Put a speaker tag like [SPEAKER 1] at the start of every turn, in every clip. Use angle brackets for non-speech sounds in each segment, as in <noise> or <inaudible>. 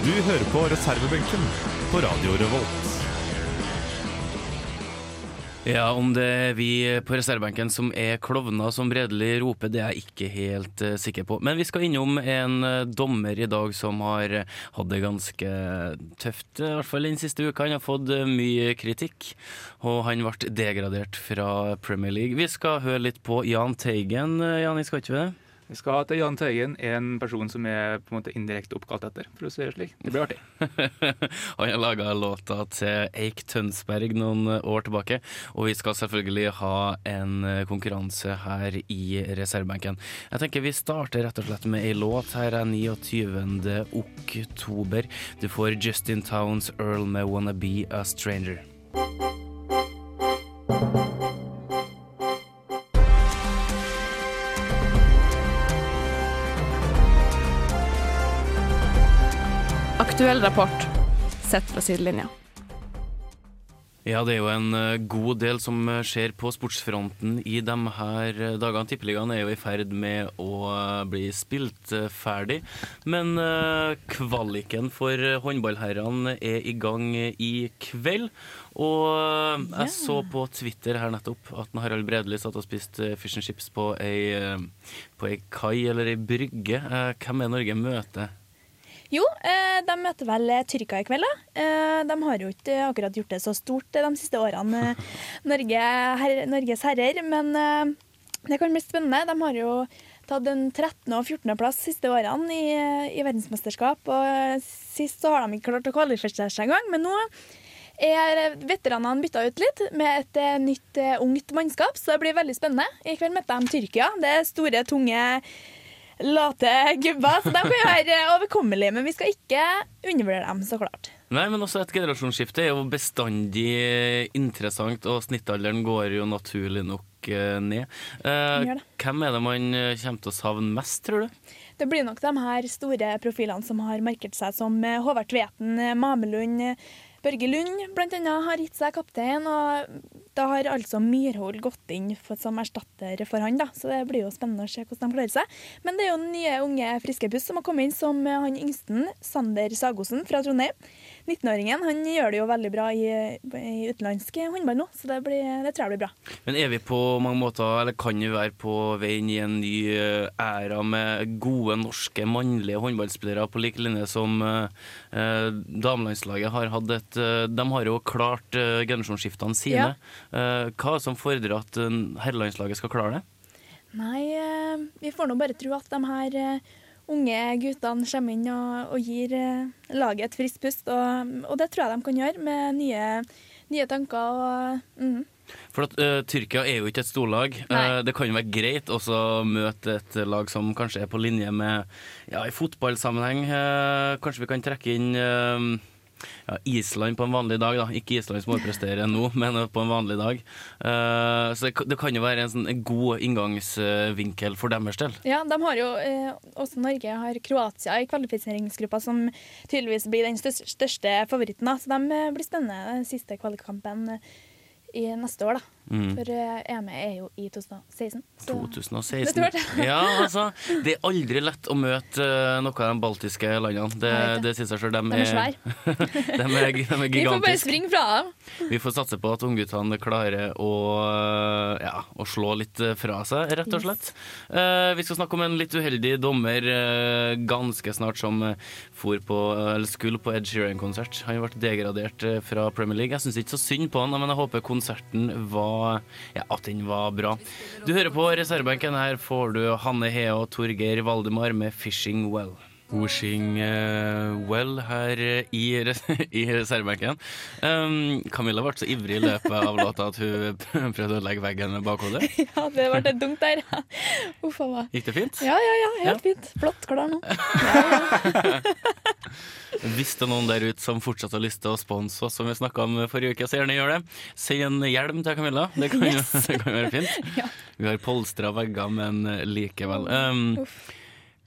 [SPEAKER 1] hører på reservebenken på Radio Revolt.
[SPEAKER 2] Ja, om det er vi på reservebenken som er klovner som redelig roper, det er jeg ikke helt uh, sikker på. Men vi skal innom en uh, dommer i dag som har hatt det ganske tøft, i hvert fall den siste uka. Han har fått eh, mye kritikk, og han ble degradert fra Premier League. Vi skal høre litt på Jahn Teigen, Jan, Jan, skal ikke vi det?
[SPEAKER 3] Vi skal til Jahn Teigen, en person som er på en måte indirekte oppkalt etter, for å si det slik. Det blir artig. <laughs>
[SPEAKER 2] Han har laga låta til Eik Tønsberg noen år tilbake, og vi skal selvfølgelig ha en konkurranse her i reservebenken. Jeg tenker vi starter rett og slett med ei låt. Her er 29. oktober. Du får Justin Towns Earl med 'Wanna Be A Stranger'.
[SPEAKER 4] Rapport sett fra sidelinja.
[SPEAKER 2] Ja, det er jo en eh, god del som eh, skjer på sportsfronten i de her eh, dagene. Tippeligaen er jo i ferd med å bli spilt ferdig. Men kvaliken for håndballherrene er i gang i kveld. Og jeg så på Twitter her nettopp at Harald Bredli satt og spiste fish and chips på ei, på ei kai eller ei brygge. Hvem er Norge møter?
[SPEAKER 5] Jo, eh, de møter vel Tyrkia i kveld. da. Eh, de har jo ikke akkurat gjort det så stort eh, de siste årene, <laughs> Norge, her, Norges herrer. Men det kan bli spennende. De har jo tatt en 13. og 14. plass siste årene i, i verdensmesterskap. Og sist så har de ikke klart å kvalifisere seg engang, men nå er veteranene bytta ut litt med et nytt ungt mannskap, så det blir veldig spennende. I kveld møter de Tyrkia. Det er store, tunge late gubber, så de kan <laughs> være overkommelige. Men vi skal ikke undervurdere dem, så klart.
[SPEAKER 2] Nei, men også et generasjonsskifte er jo bestandig interessant, og snittalderen går jo naturlig nok eh, ned. Eh, hvem er det man eh, kommer til å savne mest, tror du?
[SPEAKER 5] Det blir nok de her store profilene som har markert seg som eh, Håvard Tveten, Mamelund, Børge Lund annet har gitt seg kaptein. og Da har altså Myrhol gått inn for, som erstatter for han, da. så det blir jo spennende å se hvordan de klarer seg. Men det er jo nye unge friske puss som har kommet inn, som eh, han yngsten, Sander Sagosen fra Trondheim. 19-åringen han gjør det jo veldig bra i, i utenlandsk håndball nå, så det, blir, det tror jeg blir bra.
[SPEAKER 2] Men er vi på mange måter, eller kan vi være på vei inn i en ny eh, æra med gode norske mannlige håndballspillere på lik linje som eh, eh, damelandslaget har hatt et De har jo klart eh, generasjonsskiftene sine. Eh, hva er det som fordrer at eh, herrelandslaget skal klare det?
[SPEAKER 5] Nei, eh, vi får nå bare tro at de her eh, unge guttene kommer inn og, og gir eh, laget et friskt pust. Og, og det tror jeg de kan gjøre med nye, nye tanker. Og, mm.
[SPEAKER 2] For at uh, Tyrkia er jo ikke et storlag. Eh, det kan jo være greit å møte et lag som kanskje er på linje med Ja, i fotballsammenheng uh, kanskje vi kan trekke inn eh, ja, Island på en vanlig dag, da. Ikke Island som overpresterer nå, <laughs> men på en vanlig dag. Uh, så det, det kan jo være en sånn god inngangsvinkel for deres del.
[SPEAKER 5] Ja, de har jo uh, også Norge har Kroatia i kvalifiseringsgruppa, som tydeligvis blir den største, favoritten. Da. Så de eh, blir spennende, den siste kvalikkampen eh, i neste år, da.
[SPEAKER 2] Mm.
[SPEAKER 5] For eh, EM er jo i 2016. så-
[SPEAKER 2] 2016. <laughs>
[SPEAKER 5] Det tror jeg.
[SPEAKER 2] Ja, altså. Det er aldri lett å møte noen noe av de baltiske landene. Det,
[SPEAKER 5] det.
[SPEAKER 2] sier seg sjøl. De,
[SPEAKER 5] De er svære. <laughs>
[SPEAKER 2] de, er, de er <laughs>
[SPEAKER 5] Vi får bare springe fra dem.
[SPEAKER 2] Vi får satse på at ungguttene klarer å, ja, å slå litt fra seg, rett og slett. Eh, vi skal snakke om en litt uheldig dommer eh, ganske snart som eh, for på, eller skulle på Ed Sheeran-konsert. Han ble degradert eh, fra Premier League. Jeg syns ikke så synd på han, men jeg håper konserten var, ja, at den var bra. Du hører på reservebenken. Her får du Hanne Hea og Torgeir Valdemar med 'Fishing Well'. Wishing eh, well her eh, i, res <laughs> i reservebenken. Um, Camilla ble så ivrig i løpet av låta at hun <laughs> prøvde å legge veggen med bakhodet. <laughs>
[SPEAKER 5] Ja, det ble litt dumt der. Uff a meg.
[SPEAKER 2] Gikk det fint?
[SPEAKER 5] Ja, ja, ja, helt
[SPEAKER 2] Ja.
[SPEAKER 5] fint. Flott, klar nå.
[SPEAKER 2] Hvis det er noen der ute som fortsatt har lyst til å sponse oss, som vi snakka om forrige uke, så gjerne gjør det. Send en hjelm til Camilla. Det kan, jo, det kan være fint.
[SPEAKER 5] Ja.
[SPEAKER 2] Vi har polstra vegger, men likevel. Um,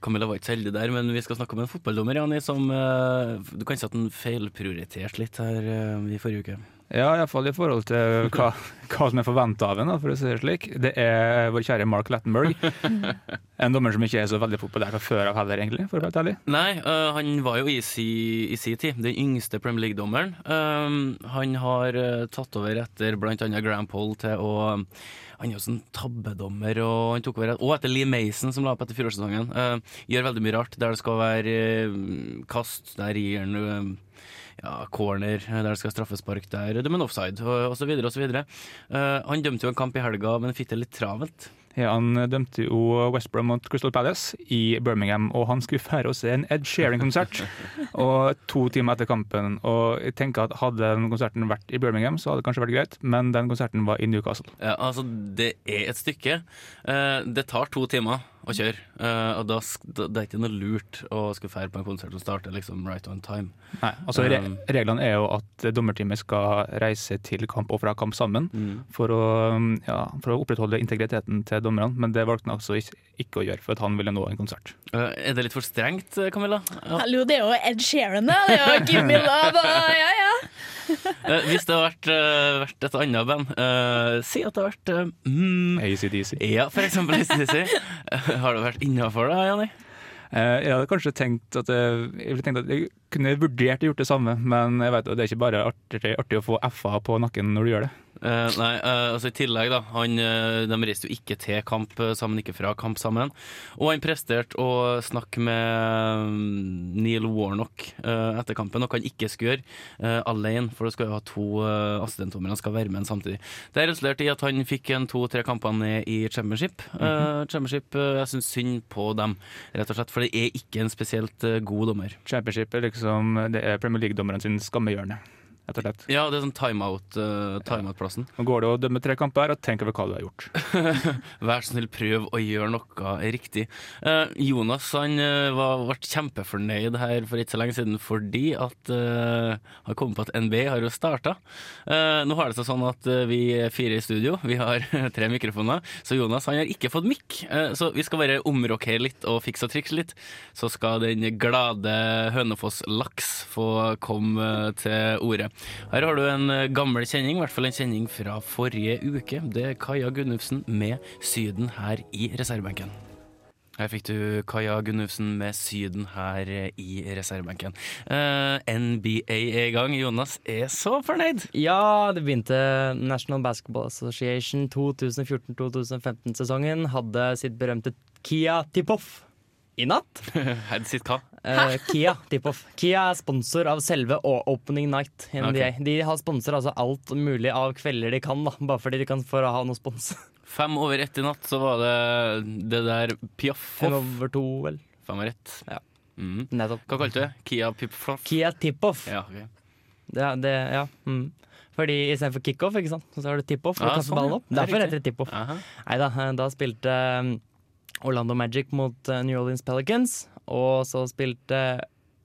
[SPEAKER 2] Camilla var ikke så heldig der, men vi skal snakke om en fotballdommer, Jani, som uh, Du kan si at han feilprioriterte litt her uh, i forrige uke.
[SPEAKER 3] Ja, iallfall i forhold til hva, hva som er forventa av en, for å si det slik. Det er vår kjære Mark Lattenberg. <laughs> En dommer som ikke er så veldig populær fra før av heller, egentlig, for å være ærlig.
[SPEAKER 2] Nei, uh, han var jo i sin si tid den yngste Premier League-dommeren. Um, han har tatt over etter bl.a. Graham Poll til å Han er jo sånn tabbedommer, og han tok over Og etter Lee Mason, som la opp etter fjorårssesongen. Uh, gjør veldig mye rart, der det skal være uh, kast, der gir han uh, ja, corner, der det skal straffespark der, dømmer han offside, og osv. osv. Uh, han dømte jo en kamp i helga, men fikk det litt travelt.
[SPEAKER 3] Ja, han dømte jo West Brom mot Crystal Palace i Birmingham, og han skulle fære og se en Ed Sheeran-konsert. <laughs> og to timer etter kampen. Og jeg tenker at Hadde den konserten vært i Birmingham, så hadde det kanskje vært greit, men den konserten var i Newcastle.
[SPEAKER 2] Ja, altså, det er et stykke. Eh, det tar to timer å kjøre, Uh, og da, da, det er ikke noe lurt å skulle feire på en konsert som starter liksom right on time.
[SPEAKER 3] Nei, altså re
[SPEAKER 2] Um.
[SPEAKER 3] Reglene er jo at dommerteamet skal reise til kamp og fra kamp sammen for, å, ja, for å opprettholde integriteten til dommerne, men det valgte han altså ikke, ikke å gjøre, for at han ville nå en konsert.
[SPEAKER 2] Uh, er det litt for strengt, eh, Camilla? Ja.
[SPEAKER 5] Hallo, det er jo Ed Sheeran, da. Det er jo Gimme Love. og Ja, ja. <laughs>
[SPEAKER 2] Eh, hvis det har vært, eh, vært et annet band, uh, si at det har vært uh, mm,
[SPEAKER 3] ACDC.
[SPEAKER 2] Ja, for eksempel ACDC. Har det vært innafor, da, Janni?
[SPEAKER 3] Uh, jeg hadde kanskje tenkt at jeg, jeg, tenkt at jeg kunne vurdert å gjort det samme, men jeg vet at det er ikke bare artig, artig å få F-er på nakken når du gjør det.
[SPEAKER 2] Eh, nei, uh, altså i tillegg da han, uh, De reiste jo ikke til kamp sammen, ikke fra kamp sammen. Og han presterte å snakke med mm, Neil Warnock etter kampen, noe han ikke skulle gjøre alene, for det skal jo ha to uh, assistentdommere skal være med en samtidig. Det resulterte i at han fikk en to-tre kamper ned i championship. Eh, championship Jeg syns synd på dem, rett og slett, for det er ikke en spesielt god dommer.
[SPEAKER 3] Championship er liksom det er Premier League-dommeren sin skammehjørne, rett og slett.
[SPEAKER 2] Ja, det er sånn timeout, uh, timeout-plassen.
[SPEAKER 3] Nå går det å dømme tre kamper og tenk over hva du har gjort. <laughs>
[SPEAKER 2] Vær så snill, prøv å gjøre noe riktig. Uh, Jonas han eh, var, ble kjempefornøyd her for ikke så lenge siden fordi at uh, han kom på at NBA har jo starta. nå har det seg sånn at eh, vi er fire i studio, vi har <laughs> tre mikrofoner, så Jonas han har ikke fått mikk. Eh, så vi skal bare omrokere litt og fikse og trikse litt. Så skal den glade Hønefoss-laks få komme eh, til orde. Her har du en eh, gammel kjenning, i hvert fall en kjenning fra forrige uke. Det er Kaja Gunnufsen med Syden her i reservebenken. Her fikk du Kaja Gunnufsen med Syden her eh, i reservebenken. Uh, NBA er i gang. Jonas er så fornøyd!
[SPEAKER 6] Ja, det begynte National Basketball Association 2014-2015-sesongen. Hadde sitt berømte Kia Tip-Off i natt. <laughs> Eh, Kia Tip-Off. Kia er sponsor av selve Opening Night Okay. De har sponser altså alt mulig av kvelder de kan, da, bare fordi de kan for å ha noe spons. <laughs>
[SPEAKER 2] Fem over ett i natt, så var det det der Piaff.
[SPEAKER 6] Fem over to, vel.
[SPEAKER 2] Fem over ett.
[SPEAKER 6] Ja.
[SPEAKER 2] Mm.
[SPEAKER 6] Nettopp.
[SPEAKER 2] Hva kalte du det? Kia Pipfloff?
[SPEAKER 6] Kia Tip-Off.
[SPEAKER 2] Ja, okay.
[SPEAKER 6] Det, det, ja. Mm. Fordi istedenfor kickoff, ikke sant, så har du tip-off.
[SPEAKER 2] Ja,
[SPEAKER 6] kaste
[SPEAKER 2] sånn, ja. Er
[SPEAKER 6] Derfor heter det tip-off. Nei da, da spilte um, Orlando Magic mot uh, New Orleans Pelicans, og så spilte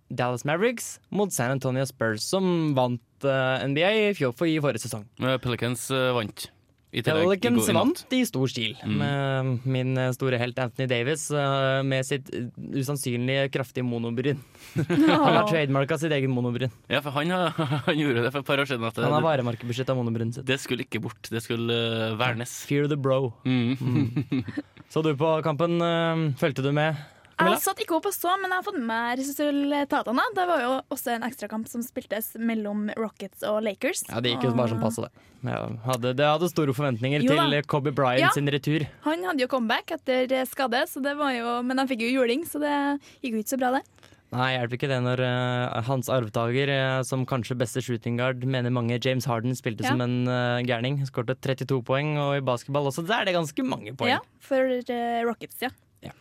[SPEAKER 6] Dallas Mavericks mot San Antonio Spurs, som vant uh, NBA i, forrige sesong.
[SPEAKER 2] Pelicans eh, vant.
[SPEAKER 6] Pelicans
[SPEAKER 2] i
[SPEAKER 6] vant i stor stil,
[SPEAKER 2] Mm.
[SPEAKER 6] med min store helt Anthony Davis uh, med sitt usannsynlig kraftige monobryn. <laughs> Han har trademarka sitt eget monobryn.
[SPEAKER 2] Ja, for han, har- <laughs> han gjorde det for et par år siden. At
[SPEAKER 6] Han har
[SPEAKER 2] det,
[SPEAKER 6] varemerkebeskytta monobrynet sitt.
[SPEAKER 2] det skulle ikke bort, det skulle eh, vernes.
[SPEAKER 6] Fear the bro.
[SPEAKER 2] Mm. <laughs>
[SPEAKER 6] Så du på kampen? uh, Fulgte du med?
[SPEAKER 5] Jeg satt ikke opp og så, men jeg har fått med resultatene. Det var jo også en ekstrakamp som spiltes mellom Rockets og Lakers.
[SPEAKER 6] Ja, Det gikk jo bare som passe, det. Hadde, det hadde store forventninger
[SPEAKER 5] Jo
[SPEAKER 6] til Kobe Bryant
[SPEAKER 5] Ja.
[SPEAKER 6] sin retur.
[SPEAKER 5] Han hadde jo comeback etter skade, så det var jo, men han fikk jo juling, så det gikk jo ikke så bra, det.
[SPEAKER 6] Nei, hjelper ikke det når uh, hans arvtaker, uh, som kanskje beste shooting guard, mener mange James Harden spilte
[SPEAKER 5] Ja.
[SPEAKER 6] som en uh, gærning. Skåret 32 poeng, og i basketball også, der er det ganske mange poeng.
[SPEAKER 5] Ja, for Rockets, ja.
[SPEAKER 6] Ja.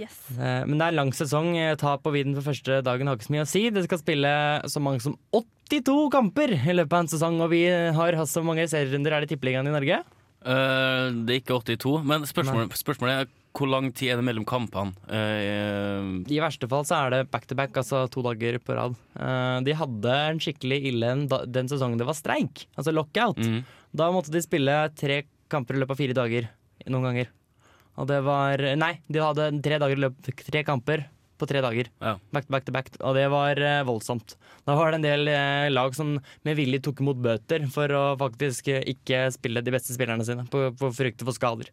[SPEAKER 5] Yes.
[SPEAKER 6] Eh, men det er lang sesong. eh, Tap på viden for første dagen har ikke så mye å si. Det skal spille så mange som 82 kamper i løpet av en sesong, og vi har hatt så mange serierunder. Er det Tippeligaen i Norge?
[SPEAKER 2] Uh, det er ikke 82, men spørsmålet, spørsmålet er hvor lang tid er det mellom kampene? Uh,
[SPEAKER 6] I verste fall så er det back to back, altså to dager på rad. Uh, de hadde en skikkelig ille en da, den sesongen det var streik, altså lockout.
[SPEAKER 2] mm.
[SPEAKER 6] Da måtte de spille tre kamper i løpet av fire dager noen ganger. Og det var Nei, de hadde tre, i tre kamper på tre dager.
[SPEAKER 2] Ja.
[SPEAKER 6] Back to back to back. Og det var eh, voldsomt. Da var det en del eh, lag som med vilje tok imot bøter for å faktisk eh, ikke spille de beste spillerne sine på, på frykt for skader.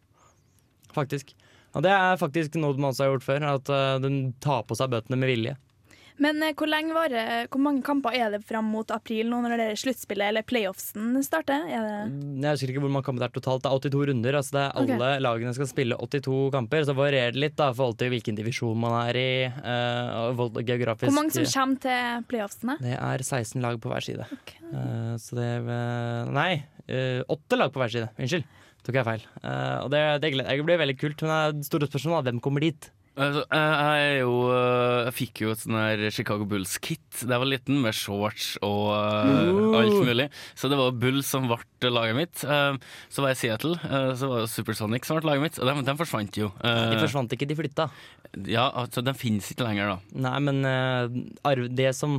[SPEAKER 6] Faktisk. Og det er faktisk noe man også har gjort før, at uh, de tar på seg bøtene med vilje.
[SPEAKER 5] Men eh, hvor, varer, hvor mange kamper er det fram mot april nå når det er sluttspillet eller playoffsen starter? Er det
[SPEAKER 6] Jeg husker ikke hvor mange kamper det er totalt. Det er 82 runder. Altså det er
[SPEAKER 5] Alle
[SPEAKER 6] Alle lagene skal spille 82 kamper. Så varierer det litt da, i forhold til hvilken divisjon man er i. eh, og geografisk.
[SPEAKER 5] Hvor mange som kommer til playoffsene?
[SPEAKER 6] Det er 16 lag på hver side.
[SPEAKER 5] Okay.
[SPEAKER 6] Eh, så det er eh, Nei, eh, åtte lag på hver side. Unnskyld. Tok jeg feil. Eh, og det, det, det blir veldig kult. Men det store spørsmålet er hvem kommer dit.
[SPEAKER 2] Altså, jeg, jeg, jo, øh, jeg fikk jo et sånn her Chicago Bulls-kit da jeg var liten, med shorts og uh, alt mulig. Så det var Bulls som ble laget mitt. Eh, Så var jeg i Seattle, eh, så var det Supersonic som ble laget mitt. Og de, de forsvant jo. Eh,
[SPEAKER 6] De forsvant ikke, de flytta.
[SPEAKER 2] Ja, altså, de finnes ikke lenger, da.
[SPEAKER 6] Nei, men eh, det som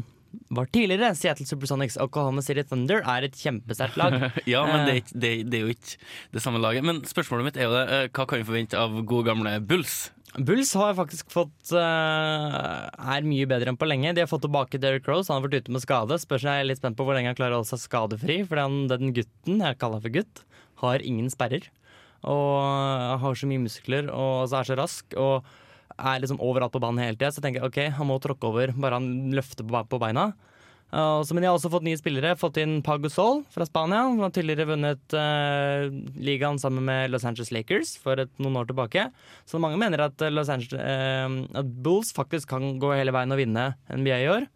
[SPEAKER 6] var tidligere Seattle Supersonics, Oklahoma City Thunder, er et kjempesterkt lag. <laughs>
[SPEAKER 2] Ja, men det er,
[SPEAKER 6] Eh.
[SPEAKER 2] det, det er jo ikke det samme laget. Men spørsmålet mitt er jo det, eh, hva kan vi forvente av gode gamle Bulls?
[SPEAKER 6] Bulls har faktisk fått uh, er mye bedre enn på lenge. De har fått tilbake Derrick Rose. Han har vært ute med skade. Spør er litt spent på hvor lenge han klarer å holde seg skadefri. For den gutten, jeg kaller for gutt, har ingen sperrer. Og har så mye muskler og så er så rask. Og er liksom overalt på banen hele tida. Så jeg tenker ok, han må tråkke over bare han løfter på beina. Men de har også fått nye spillere. Fått inn Pago Sol fra Spania. Han har tidligere vunnet uh, ligaen sammen med Los Angeles Lakers for et, noen år tilbake. Så mange mener at, Angeles, uh, at Bulls faktisk kan gå hele veien og vinne NBA i år.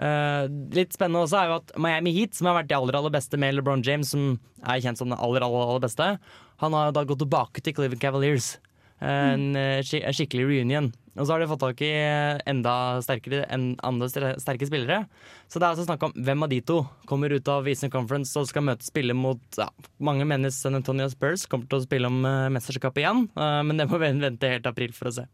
[SPEAKER 6] Uh, litt spennende også er jo at Miami Heat, som har vært de aller aller beste med LeBron James, som er kjent som den aller aller, aller beste, han har da gått tilbake til Cleveland Cavaliers. Eh, En en skikkelig reunion. Og så har de fått tak i eh, enda sterkere en, andre sterke spillere. Så det er altså snakk om hvem av de to kommer ut av Eastern Conference og skal møte spille mot ja, Mange mener San Antonio Spurs kommer til å spille om uh, mesterskapet igjen, eh, men det må vi vente helt april for å se.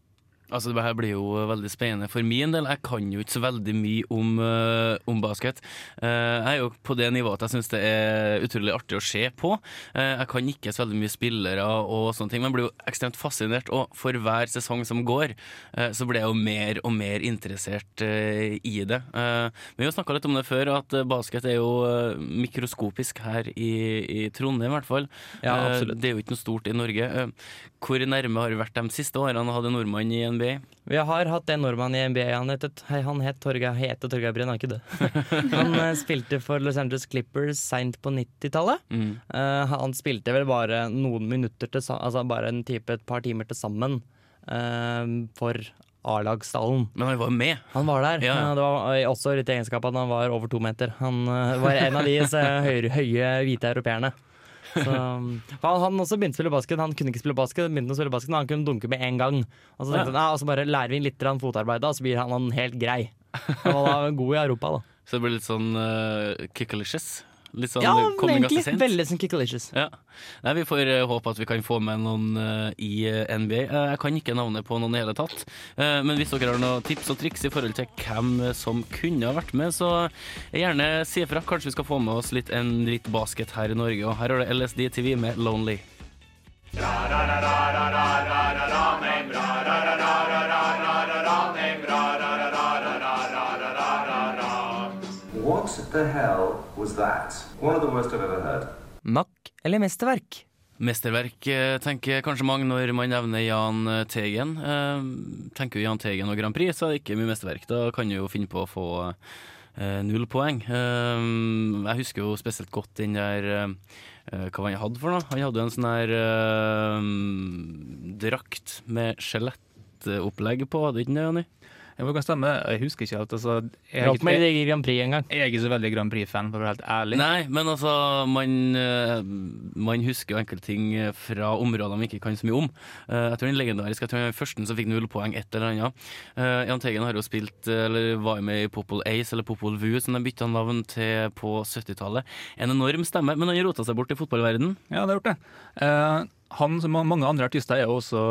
[SPEAKER 2] Altså, det her blir jo veldig spennende for min del. Jeg kan jo ikke så veldig mye om, uh, om basket. Uh, jeg er jo på det nivået at jeg syns det er utrolig artig å se på. Uh, jeg kan ikke så veldig mye spillere og sånne ting, men blir jo ekstremt fascinert. Og for hver sesong som går, eh, så blir jeg jo mer og mer interessert eh, i det. Eh, vi har snakka litt om det før, at eh, basket er jo eh, mikroskopisk her i, i Trondheim, i hvert fall.
[SPEAKER 6] Ja,
[SPEAKER 2] Eh, det er jo ikke noe stort i Norge. Eh, hvor nærme har vi vært de siste årene Hadde ha nordmann i NBA?
[SPEAKER 6] Vi har hatt en nordmann i NBA. Han, het, han het Torgeir heter Torgeir Breen, han er ikke død. <laughs> han eh, spilte for Los Angeles Clippers seint på 90-tallet.
[SPEAKER 2] Mm.
[SPEAKER 6] Uh, han spilte vel bare noen minutter til Altså bare en type et par timer til sammen uh, for A-lagsstallen.
[SPEAKER 2] Men han var jo med.
[SPEAKER 6] Han var der.
[SPEAKER 2] Ja,
[SPEAKER 6] Det var også litt egenskap at han var over to meter. Han var en av de høye, høye hvite europeerne. Så, um, han, han også begynte å spille basket. Han kunne ikke spille basket, begynte å spille basket, men han kunne dunke med en gang. Og så tenkte han, ja, og så bare lærer vi inn litt fotarbeid, og så blir han, han helt grei. Han var da god i Europa, da.
[SPEAKER 2] Så det ble litt sånn uh, kickalicious. Litt sånn
[SPEAKER 6] Ja,
[SPEAKER 2] men
[SPEAKER 6] egentlig.
[SPEAKER 2] Sent.
[SPEAKER 6] Veldig som Kickalicious.
[SPEAKER 2] Ja. Nei, vi får eh, håpe at vi kan få med noen uh, i eh, NBA. Uh, jeg kan ikke navnet på noen i hele tatt. Uh, men hvis dere har noen tips og triks i forhold til hvem som kunne ha vært med, så gjerne si ifra. Kanskje vi skal få med oss litt, en litt basket her i Norge. Og her har du LSD TV med 'Lonely'.
[SPEAKER 7] What the hell was that? One of the worst I've ever heard.
[SPEAKER 6] Mack eller mesterverk?
[SPEAKER 2] Mesterverk, eh, tenker kanskje mange når man nevner Jahn eh, Teigen. Eh, tenker du Jahn Teigen og Grand Prix, så er det ikke mye mesterverk. Da kan du jo finne på å få null poeng. Jeg husker jo spesielt godt den der Hva var han hadde for noe? Han hadde jo en sånn der drakt med skjelettopplegg på, hadde ikke det, Jonny?
[SPEAKER 3] Jo, det kan stemme. Jeg husker ikke alt. Altså, jeg,
[SPEAKER 6] Jeg
[SPEAKER 3] er
[SPEAKER 6] holdt
[SPEAKER 3] ikke,
[SPEAKER 6] i Grand Prix en gang.
[SPEAKER 3] jeg er ikke så veldig Grand Prix-fan, for å være helt ærlig.
[SPEAKER 2] Nei, men altså man, eh, man husker jo enkelte ting fra områder man ikke kan så mye om. Eh, Jeg tror den legendariske Jeg tror han var den første som fikk null poeng et eller annet. Jan Jahn Teigen har jo spilt, eh, eller var jo med i Popol Ace eller Popol Vu, som de bytta navn til på 70-tallet. En enorm stemme, men han rota seg bort i fotballverden
[SPEAKER 3] Ja, det har gjort det. Eh, han som mange andre artister er jo også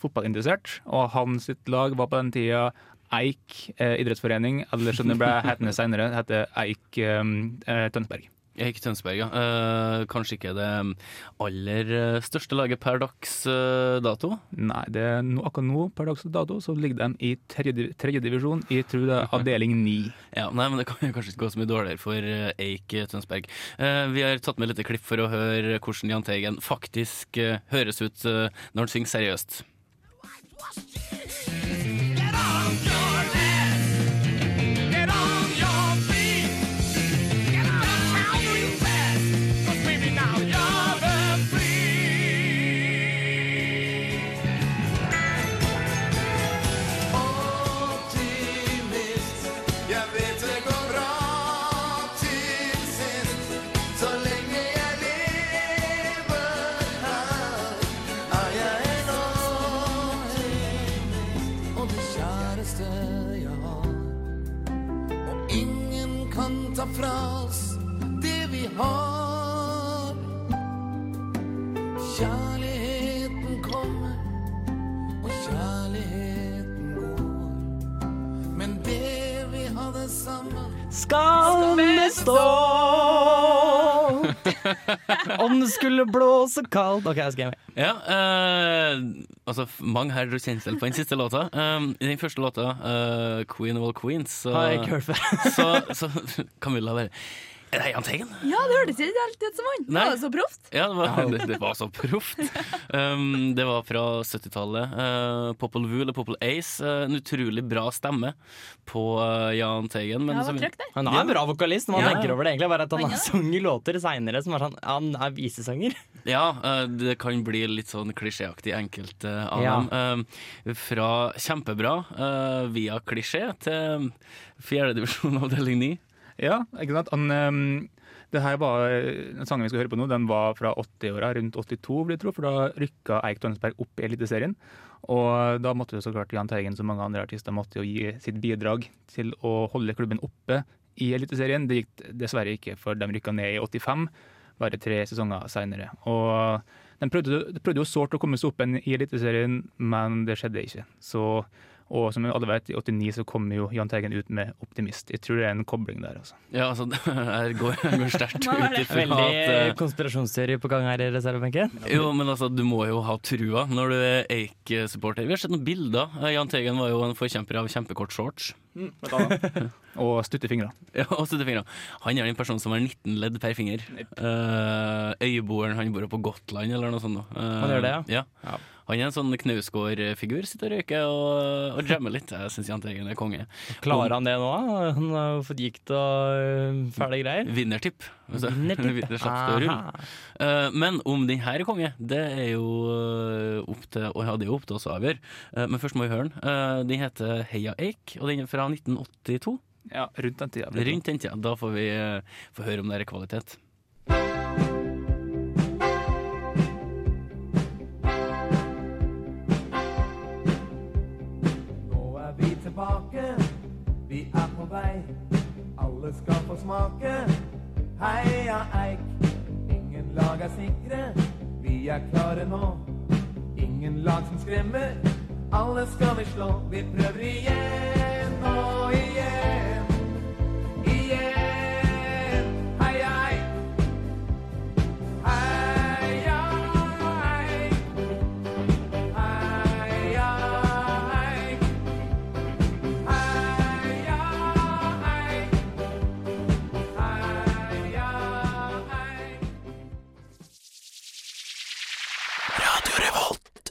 [SPEAKER 3] fotballinteressert, og hans lag var på den tida Eik eh, idrettsforening, eller som det ble hetende senere, heter Eik eh, Tønsberg.
[SPEAKER 2] Eik Tønsberg, ja. Eh, kanskje ikke det aller eh, største laget per dags eh, dato?
[SPEAKER 3] Nei, det er no, akkurat nå per dags dato så ligger de i tredje, tredje divisjon, i tror det er avdeling ni.
[SPEAKER 2] Ja, nei, men Det kan jo kanskje ikke gå så mye dårligere for eh, Eik Tønsberg. Eh, vi har tatt med litt klipp for å høre hvordan Jahn Teigen faktisk eh, høres ut eh, når han synger seriøst.
[SPEAKER 6] Skal bestå! <laughs> Om det skulle blåse kaldt OK, jeg skal hjem.
[SPEAKER 2] Ja, uh, altså mange har kjensel på den siste låta. Um, I den første låta, uh, 'Queen of all Queens', så, så, så <laughs> Camilla bare Er det Jahn Teigen?
[SPEAKER 5] Ja, det hørtes ikke helt ut som han.
[SPEAKER 2] Det
[SPEAKER 5] Var så proft?
[SPEAKER 2] Ja, det var, det, <laughs> det var så proft. Um, det var fra 70-tallet. Uh, Popple Vuh eller Popple Ace. Uh, en utrolig bra stemme på uh, Jahn Teigen. men
[SPEAKER 5] Ja, der.
[SPEAKER 6] Han er en bra vokalist. Når man
[SPEAKER 2] Ja.
[SPEAKER 6] tenker over det egentlig bare at han har sunget låter seinere som er sånn Han er visesanger. <laughs>
[SPEAKER 2] Ja, uh, det kan bli litt sånn klisjéaktig enkelte av
[SPEAKER 6] Ja.
[SPEAKER 2] dem. Um, fra kjempebra uh, via klisjé til fjerdedivisjon avdeling 9.
[SPEAKER 3] Ja, ikke sant? Han, um, det her var, sangen vi skal høre på nå, den var fra 80-åra, rundt 82, vil jeg tro, for da rykka Eik Tønsberg opp i Eliteserien. Og da måtte jo så klart Jahn Teigen, som mange andre artister, måtte jo gi sitt bidrag til å holde klubben oppe i Eliteserien. Det gikk dessverre ikke, for de rykka ned i 85, bare tre sesonger seinere. Og de prøvde, de prøvde jo sårt å komme seg opp igjen i Eliteserien, men det skjedde ikke. Så, og som alle vet, i 89 så kommer jo Jahn Teigen ut med 'Optimist'. Jeg tror det er en kobling der, altså.
[SPEAKER 2] Ja, altså, <laughs> her går, jeg går sterkt <laughs> ut
[SPEAKER 5] i
[SPEAKER 2] ifra
[SPEAKER 6] Veldig
[SPEAKER 2] at uh,
[SPEAKER 6] konspirasjonsteori på gang her i reservebenken.
[SPEAKER 2] Jo, men altså, du må jo ha trua når du er Eik-supporter. Vi har sett noen bilder. Eh, Jahn Teigen var jo en forkjemper av kjempekort shorts. <laughs>
[SPEAKER 3] Og stutte fingre.
[SPEAKER 2] Ja, og stuttefingre. Han er den personen som har 19 ledd per finger. Uh, øyeboeren, han bor på Gotland eller noe sånt. Eh,
[SPEAKER 6] Han gjør det,
[SPEAKER 2] ja? Han er en sånn Knausgård-figur. Sitter og røyker og, og jammer litt. Jeg syns Jahn Teigen er konge.
[SPEAKER 6] Klarer han det nå? Han har jo fått gikt og øh, fæle greier.
[SPEAKER 2] Vinnertipp. Altså,
[SPEAKER 6] Vinnertipp. <laughs>
[SPEAKER 2] Eh, men om den her er konge, det er jo eh, opp til ja, det er opp til oss å avgjøre. Uh, men først må vi høre den. Uh, den heter Heia Eik, og den er fra 1982.
[SPEAKER 3] Ja, rundt den tida.
[SPEAKER 2] Rundt den tida. Da får vi eh, få høre om det er kvalitet.
[SPEAKER 8] Nå er vi tilbake, vi er på vei. Alle skal få smake. Heia Eik, ingen lag er sikre. Vi er klare nå. Ingen lag som skremmer. Alle skal vi slå. Vi prøver igjen og igjen.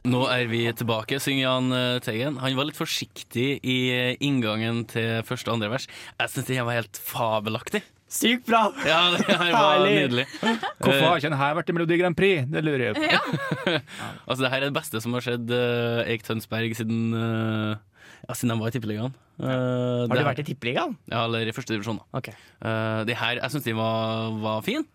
[SPEAKER 2] Nå er vi tilbake, synger Jahn eh, Teigen. Han var litt forsiktig i eh, inngangen til første og andre vers. Jeg syns den var helt fabelaktig.
[SPEAKER 6] Sykt bra!
[SPEAKER 2] Ja, <laughs> det her var
[SPEAKER 6] Herlig.
[SPEAKER 2] nydelig.
[SPEAKER 3] Hvorfor har ikke denne vært i Melodi Grand Prix? Det lurer jeg på. <laughs>
[SPEAKER 2] Altså, det her er det beste som har skjedd uh, Eik Tønsberg siden uh, Ja, siden de var i Tippeligaen. Uh,
[SPEAKER 6] Har du
[SPEAKER 2] her-
[SPEAKER 6] vært i Tippeligaen?
[SPEAKER 2] Ja, eller i første divisjon, da.
[SPEAKER 6] Ok.
[SPEAKER 2] Uh, de her, jeg syns de var, var fin.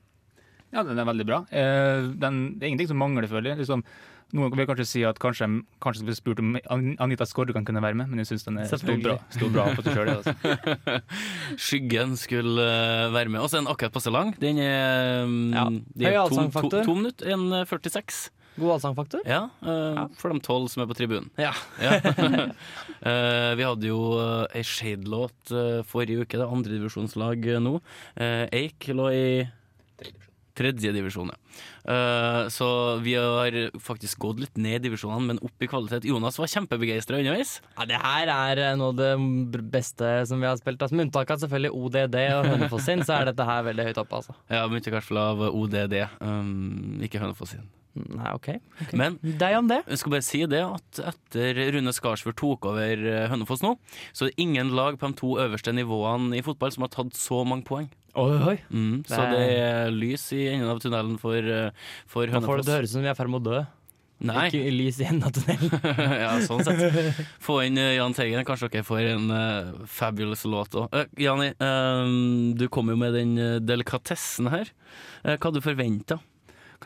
[SPEAKER 3] Ja, den er veldig bra. Uh, den, det er ingenting som mangler, føler jeg. Liksom, noen vil kanskje si at kanskje, kanskje vi spurte om An- Anita Skorgan kunne være med, men jeg syns den er sto bra, stod bra på seg sjøl. Altså. <laughs>
[SPEAKER 2] Skyggen skulle uh, være med. Og så er den akkurat passe lang. Den er, um,
[SPEAKER 6] Ja.
[SPEAKER 2] de er to, to, to minutter, 1,46.
[SPEAKER 6] God allsangfaktor.
[SPEAKER 2] Ja, eh, for de tolv som er på tribunen.
[SPEAKER 6] Ja.
[SPEAKER 2] Ja. uh, <laughs> vi hadde jo uh, ei Shade-låt eh, forrige uke, det er andredivisjonslag uh, nå. Uh, Eik lå i tredje divisjon, ja. Eh, så vi har faktisk gått litt ned i divisjonene, men opp i kvalitet. Jonas var kjempebegeistra underveis.
[SPEAKER 6] Ja, det her er eh, noe av det beste som vi har spilt. Altså, med unntak av selvfølgelig ODD og Hønefoss sin, så er dette her veldig høyt oppe. Altså.
[SPEAKER 2] Ja, hvert fall av ODD, um, ikke Hønefoss sin.
[SPEAKER 6] Nei, OK. ok.
[SPEAKER 2] Men
[SPEAKER 6] Deg om det.
[SPEAKER 2] jeg skal bare si det at etter Rune Skarsfjord tok over eh, Hønefoss nå, så er det ingen lag på de to øverste nivåene i fotball som har tatt så mange poeng.
[SPEAKER 6] Oi, oi.
[SPEAKER 2] Mm, så
[SPEAKER 6] Det er-
[SPEAKER 2] lys i enden av tunnelen for, eh, for
[SPEAKER 6] Nå får det
[SPEAKER 2] Hønefoss.
[SPEAKER 6] til å høres ut som vi er i ferd med å dø.
[SPEAKER 2] Nei.
[SPEAKER 6] Ikke lys i enden av tunnelen. <laughs>
[SPEAKER 2] ja, sånn sett. <laughs> Få inn eh, Jahn Teigen. Kanskje dere får en uh, fabulous låt òg. Jani, eh, du kom jo med den delikatessen her. Uh, hva du forventa?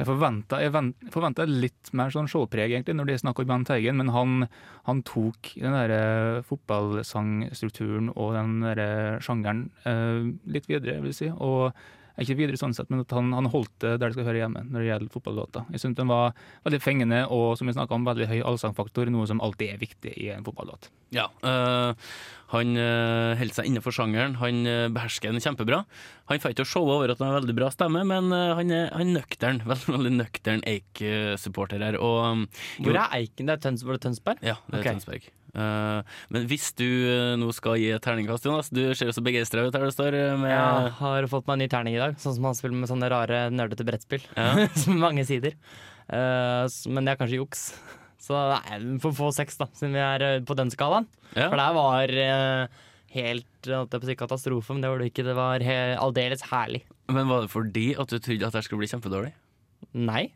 [SPEAKER 3] Jeg forventa? Jeg forventa litt mer sånn showpreg, egentlig, når det er snakk om Bent Teigen, men han, han tok den der fotballsangstrukturen og den der sjangeren eh, litt videre, vil jeg si. Og ikke videre sånn sett, men at han, han holdt det der det skal høre hjemme når det gjelder fotballåter. Jeg syns den var veldig fengende og som vi om, veldig høy allsangfaktor, noe som alltid er viktig i en fotballåt.
[SPEAKER 2] Ja, øh, han øh, holder seg innenfor sjangeren. Han øh, behersker den kjempebra. Han får ikke å showe over at han har veldig bra stemme, men eh, han er, han er nøktern. <laughs> Veldig, veldig nøktern Eik-supporter her. Og,
[SPEAKER 6] Hvor er Eiken? Det er Tøns, var det Tønsberg?
[SPEAKER 2] Ja, det er
[SPEAKER 6] okay.
[SPEAKER 2] Tønsberg. Eh, men hvis du eh, nå skal gi et terningkast, Jonas Du ser jo så begeistra ut her du står. eh, Med,
[SPEAKER 6] Jeg har fått meg en ny terning i dag, sånn som han spiller med sånne rare nerdete brettspill.
[SPEAKER 2] Ja. <laughs>
[SPEAKER 6] Mange sider. Men det er kanskje juks. Så nei, vi får få seks, da, siden vi er på den skalaen.
[SPEAKER 2] Ja.
[SPEAKER 6] For det var helt si katastrofe, men det var det ikke. Det var he- aldeles herlig.
[SPEAKER 2] Men var det fordi at du trodde at det skulle bli kjempedårlig?
[SPEAKER 6] Nei.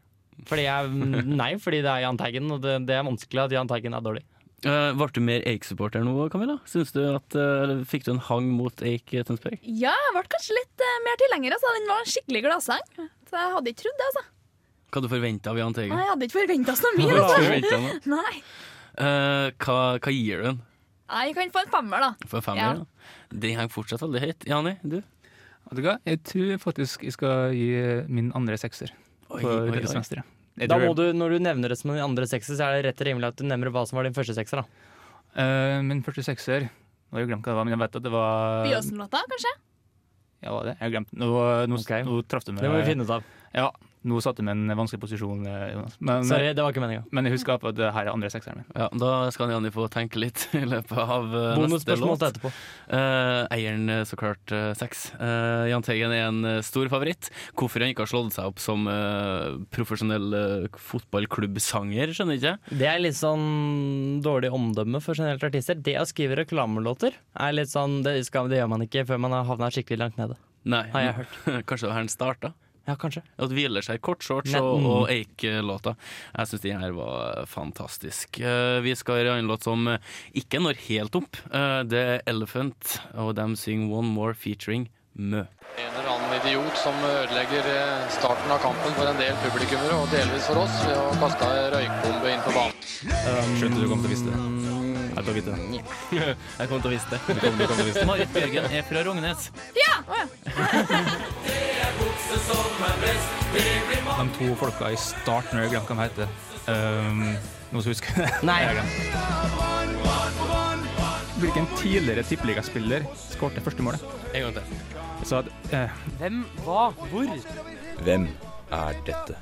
[SPEAKER 6] Fordi, jeg, nei, fordi det er Jahn Teigen, og det, det er vanskelig at Jahn Teigen er dårlig.
[SPEAKER 2] Uh, ble du mer Eik-supporter nå, Camilla? Synes du at, uh, Fikk du en hang mot Eik eh, Tønsberg?
[SPEAKER 5] Ja, jeg ble kanskje litt uh, mer tilhenger. Altså. Den var en skikkelig gladsang. Så jeg hadde ikke trodd det. altså.
[SPEAKER 2] Hva hadde du forventa av Jahn Teigen?
[SPEAKER 5] Nei, Jeg hadde ikke forventa så mye. <laughs> Altså. <laughs> Nei.
[SPEAKER 2] Eh, hva, hva gir du den?
[SPEAKER 5] Nei, jeg kan få en femmer, da.
[SPEAKER 2] For femmer?
[SPEAKER 5] Ja.
[SPEAKER 2] Ja. Den henger fortsatt veldig høyt. Jani, du?
[SPEAKER 3] Vet du hva? Jeg tror faktisk jeg skal gi min andre sekser
[SPEAKER 2] Oi,
[SPEAKER 3] på
[SPEAKER 2] oi, oi.
[SPEAKER 6] Da må du, Når du nevner det som den andre sekser, så er det rett og rimelig at du nevner hva som var din første sekser. da
[SPEAKER 3] Uh, min første sekser Nå har jeg glemt hva det var, men jeg vet at det var
[SPEAKER 5] Byåsen-låta, kanskje?
[SPEAKER 3] Ja, var det? Jeg har glemt Nå, nå,
[SPEAKER 6] okay.
[SPEAKER 3] nå traff du meg.
[SPEAKER 6] Det må vi finne ut av.
[SPEAKER 3] Ja, nå satte du meg i en vanskelig posisjon, eh, Jonas. Men,
[SPEAKER 6] Sorry, det var ikke meninga.
[SPEAKER 3] men jeg husker at det her er andre sekseren min.
[SPEAKER 2] Ja, da skal Janni få tenke litt <laughs> i løpet av uh, neste låt.
[SPEAKER 6] etterpå.
[SPEAKER 2] Uh, eieren, eh, så klart, uh, seks. Uh, Jahn Teigen er en eh, stor favoritt. Hvorfor han ikke har slått seg opp som eh, profesjonell uh, fotballklubbsanger, skjønner jeg ikke.
[SPEAKER 6] Det er litt sånn dårlig omdømme for generelt artister. Det å skrive reklamelåter er litt sånn Det, skal, det gjør man ikke før man har havna skikkelig langt nede.
[SPEAKER 2] Nei,
[SPEAKER 6] Har jeg hørt. <laughs>
[SPEAKER 2] Kanskje det var her den starta?
[SPEAKER 6] Ja, kanskje.
[SPEAKER 2] At hviler seg i kortshorts og,
[SPEAKER 6] mm.
[SPEAKER 2] og Eik-låta. Jeg syns den her var fantastisk. Eh, vi skal høre en låt som ikke når helt opp. Eh, det er Elephant, og de synger One More featuring Mø.
[SPEAKER 9] En eller annen idiot som ødelegger eh, starten av kampen for en del publikummere, og delvis for oss, ved å kaste ei røykbombe inn på banen.
[SPEAKER 3] Skjønte du kom til å vise det. Jeg vite det. <laughs>
[SPEAKER 2] Jeg kommer til å vise det. Du kom til å vise det. Marit Bjørgen er fra Rognes.
[SPEAKER 5] Ja! <laughs> <laughs>
[SPEAKER 3] De to folka i starten, jeg har glemt hva de heter. Um, noen som husker det?
[SPEAKER 6] Nei.
[SPEAKER 3] Hvilken tidligere tippeligaspiller skåret første målet?
[SPEAKER 2] En gang til.
[SPEAKER 3] Så at, eh,
[SPEAKER 6] Hvem? Hva? Hvor?
[SPEAKER 1] Hvem er dette?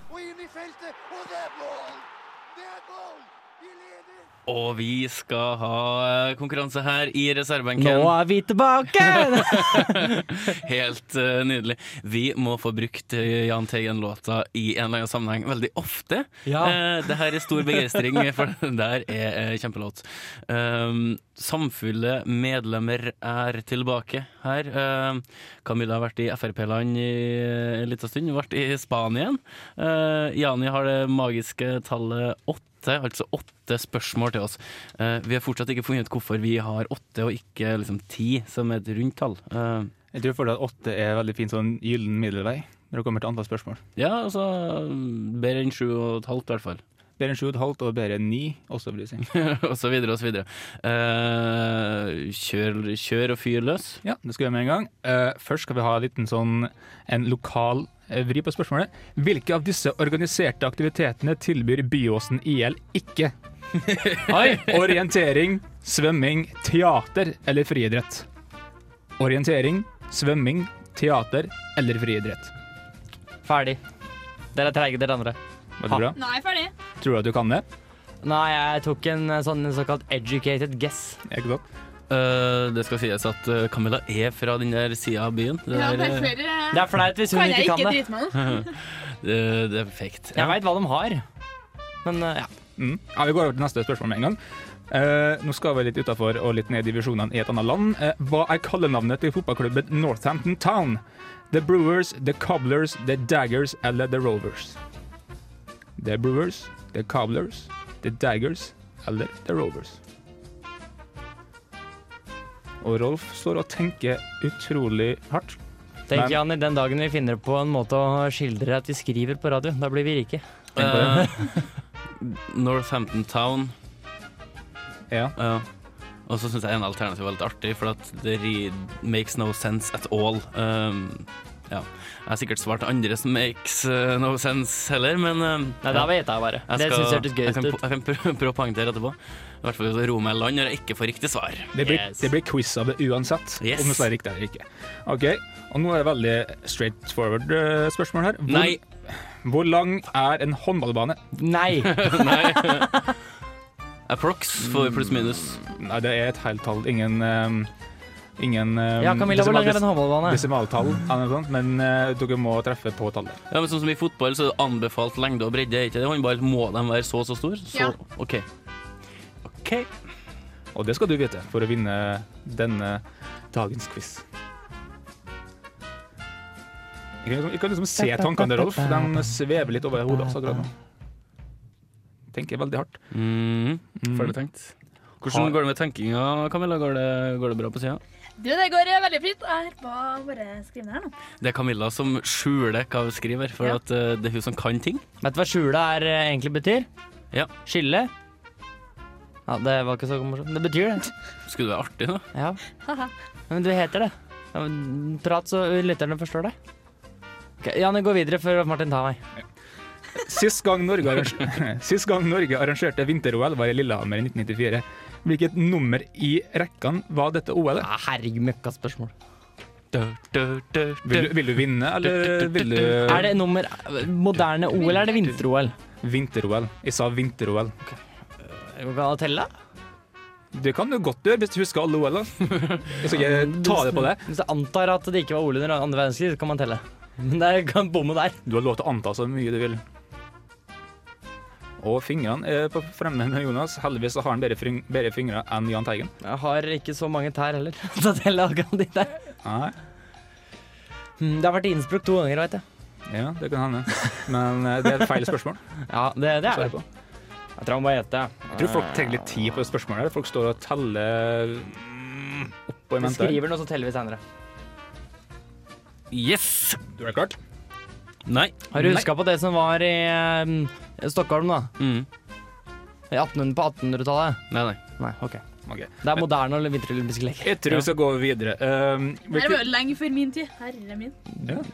[SPEAKER 2] Og vi skal ha eh, konkurranse her i reservebenken.
[SPEAKER 6] Nå er vi tilbake! <laughs>
[SPEAKER 2] Helt uh, nydelig. Vi må få brukt eh, Jahn Teigen-låta i en eller annen sammenheng veldig ofte.
[SPEAKER 6] Ja.
[SPEAKER 2] Uh, det her er stor begeistring, <laughs> for <laughs> den der er uh, kjempelåt. Um, Samfulle medlemmer er tilbake her. Um, Camilla har vært i Frp-land i en liten stund, vært i Spania igjen. Jani har det magiske tallet åtte. Altså åtte spørsmål til oss. Eh, vi har fortsatt ikke funnet ut hvorfor vi har åtte og ikke liksom ti, som er et rundt tall. Eh,
[SPEAKER 3] jeg tror for at åtte er veldig fin sånn gyllen middelvei når det kommer til antall spørsmål.
[SPEAKER 2] Ja, altså Bedre enn sju og et halvt, i hvert fall.
[SPEAKER 3] bedre enn sju og bedre enn ni også vil jeg si. <laughs>
[SPEAKER 2] og så videre og så videre. Uh, kjør, kjør og fyr løs.
[SPEAKER 3] Ja, det skal vi gjøre med en gang. Uh, først skal vi ha en liten sånn en lokal vri på spørsmålet. Hvilke av disse organiserte aktivitetene tilbyr Byåsen IL ikke? <laughs>
[SPEAKER 6] Oi!
[SPEAKER 3] Orientering, svømming, teater eller friidrett? Orientering, svømming, teater eller friidrett?
[SPEAKER 6] Ferdig. Dere er treige, dere andre.
[SPEAKER 3] Var det bra.
[SPEAKER 5] Nei, ferdig.
[SPEAKER 3] Tror du at du kan det?
[SPEAKER 6] Nei, jeg tok en eh, sånn såkalt educated guess.
[SPEAKER 3] Ikke sant?
[SPEAKER 2] Eh, det skal sies at uh, Camilla er fra den der sida av byen. Det,
[SPEAKER 5] Ja,
[SPEAKER 2] der,
[SPEAKER 5] det er
[SPEAKER 2] eh,
[SPEAKER 5] flere
[SPEAKER 6] Det er flaut hvis hun
[SPEAKER 5] Kan jeg
[SPEAKER 6] ikke kan
[SPEAKER 5] ikke
[SPEAKER 6] det.
[SPEAKER 5] drite meg <laughs>
[SPEAKER 2] det, det er perfekt
[SPEAKER 6] Jeg veit hva de har, men ja.
[SPEAKER 3] Mm. Ja, Vi går over til neste spørsmål med en gang. Eh, nå skal vi litt utafor og litt ned i divisjonene i et annet land. Hva er kallenavnet til fotballklubben Northampton Town? The Brewers, The Cobblers, The Daggers eller The Rovers? The Brewers, The Cobblers, The Daggers eller The Rovers? Og Rolf står og tenker utrolig hardt.
[SPEAKER 6] Tenk
[SPEAKER 3] Men-
[SPEAKER 6] Jan, den dagen vi finner på en måte å skildre at vi skriver på radio, da blir vi rike.
[SPEAKER 3] Det.
[SPEAKER 2] Eh, Northampton Town.
[SPEAKER 3] Ja.
[SPEAKER 2] Uh, Og så syns jeg en alternativ var litt artig, for at det makes no sense at all. Um, ja. Jeg har sikkert svart andre som makes uh, no sense heller, men uh,
[SPEAKER 6] Nei, da vet jeg bare.
[SPEAKER 2] Jeg
[SPEAKER 6] Det
[SPEAKER 2] skal-
[SPEAKER 6] syns jeg hørtes gøy
[SPEAKER 2] jeg kan,
[SPEAKER 6] ut.
[SPEAKER 2] Jeg kan prøve, prøve å poengtere etterpå. I hvert fall hvis roer meg land når jeg ikke får riktig svar.
[SPEAKER 3] Det blir,
[SPEAKER 6] Yes.
[SPEAKER 3] det blir quiz av det uansett,
[SPEAKER 2] Yes.
[SPEAKER 3] om det svarer riktig eller ikke. Ok, og Nå er det veldig straight forward eh, spørsmål her. Hvor,
[SPEAKER 2] Nei.
[SPEAKER 3] hvor lang er en håndballbane?
[SPEAKER 6] Nei! <laughs>
[SPEAKER 2] Nei. <laughs> Approx for pluss minus.
[SPEAKER 3] Nei, det er et helt tall. Ingen um, Ingen um,
[SPEAKER 6] Ja, Camilla, hvor lang er en håndballbane?
[SPEAKER 3] Desimaltall, eller noe sånt, men uh, dere må treffe på tallet.
[SPEAKER 2] Ja, men sånn som I fotball så er det anbefalt lengde og bredde. er Ikke det? Håndball må de være så så stor? Så,
[SPEAKER 5] Ja.
[SPEAKER 2] OK. OK.
[SPEAKER 3] Og det skal du vite for å vinne denne dagens quiz. Jeg kan, jeg kan liksom se tankene til Rolf. De svever litt over hodet hans akkurat nå. Tenker veldig hardt.
[SPEAKER 2] Mm. Ferdig tenkt. Hvordan går det med tenkinga, Camilla? Går det, går det bra på sida?
[SPEAKER 5] Du, det går eh, veldig fint. Jeg holder på å bare skrive ned her nå.
[SPEAKER 2] Det er Camilla som skjuler hva hun skriver, for
[SPEAKER 5] Ja.
[SPEAKER 2] at eh, det er hun som kan ting.
[SPEAKER 6] Vet du hva skjule er eh, egentlig betyr?
[SPEAKER 2] Ja.
[SPEAKER 6] Skille. Ja, det var ikke så morsomt. Det betyr det.
[SPEAKER 2] Skulle det være artig, da?
[SPEAKER 6] Ja. Men du heter det. Prat så lytterne forstår deg. Ok, Janne, gå videre før Martin tar meg.
[SPEAKER 3] Sist gang Norge, arrange- <laughs> Sist gang Norge arrangerte vinter-OL var i Lillehammer i 1994. Hvilket nummer i rekkene var dette OL-et?
[SPEAKER 6] Ja, herregud, møkkaspørsmål.
[SPEAKER 3] Vil, du- vil du vinne, eller vil du
[SPEAKER 6] Er det nummer moderne OL, eller er det vinter-OL?
[SPEAKER 3] Vinter-OL. Jeg sa vinter-OL.
[SPEAKER 6] Går det an å telle?
[SPEAKER 3] Det kan du godt gjøre hvis du husker alle OL. da. Jeg skal ikke ta det på det.
[SPEAKER 6] Hvis jeg antar at det ikke var OL under andre verdenskrig, så kan man telle. Men det kan bomme der.
[SPEAKER 3] Du har lov til å anta så mye du vil. Og fingrene er på fremme med Jonas. Heldigvis har han bedre, bedre fingre enn Jahn Teigen.
[SPEAKER 6] Jeg har ikke så mange tær heller. <laughs> Så telle akkurat de der.
[SPEAKER 3] Nei,
[SPEAKER 6] Hmm, Det har vært i Innsbruck to ganger, veit jeg.
[SPEAKER 3] ja, det kan hende. Men eh, det er et feil spørsmål. <laughs>
[SPEAKER 6] Ja, det, det er det. Jeg tror han bare gjette.
[SPEAKER 3] Jeg tror folk trenger litt tid på det spørsmålet. her. Folk står og teller oppå opp og i
[SPEAKER 6] Vi
[SPEAKER 3] mente.
[SPEAKER 6] skriver den, og så teller vi senere.
[SPEAKER 2] Yes!
[SPEAKER 3] Du er klart?
[SPEAKER 2] Nei.
[SPEAKER 6] Har du huska på det som var i eh, Stockholm, da?
[SPEAKER 2] Mm.
[SPEAKER 6] I 1800, på 1800-tallet?
[SPEAKER 2] Nei, nei.
[SPEAKER 6] Nei, OK.
[SPEAKER 3] Ok.
[SPEAKER 6] Det er moderne og vinterolympiske leker.
[SPEAKER 3] Jeg tror vi skal gå videre. Um,
[SPEAKER 5] Det
[SPEAKER 3] hvilke-
[SPEAKER 5] var jo lenge før min tid. Herre min.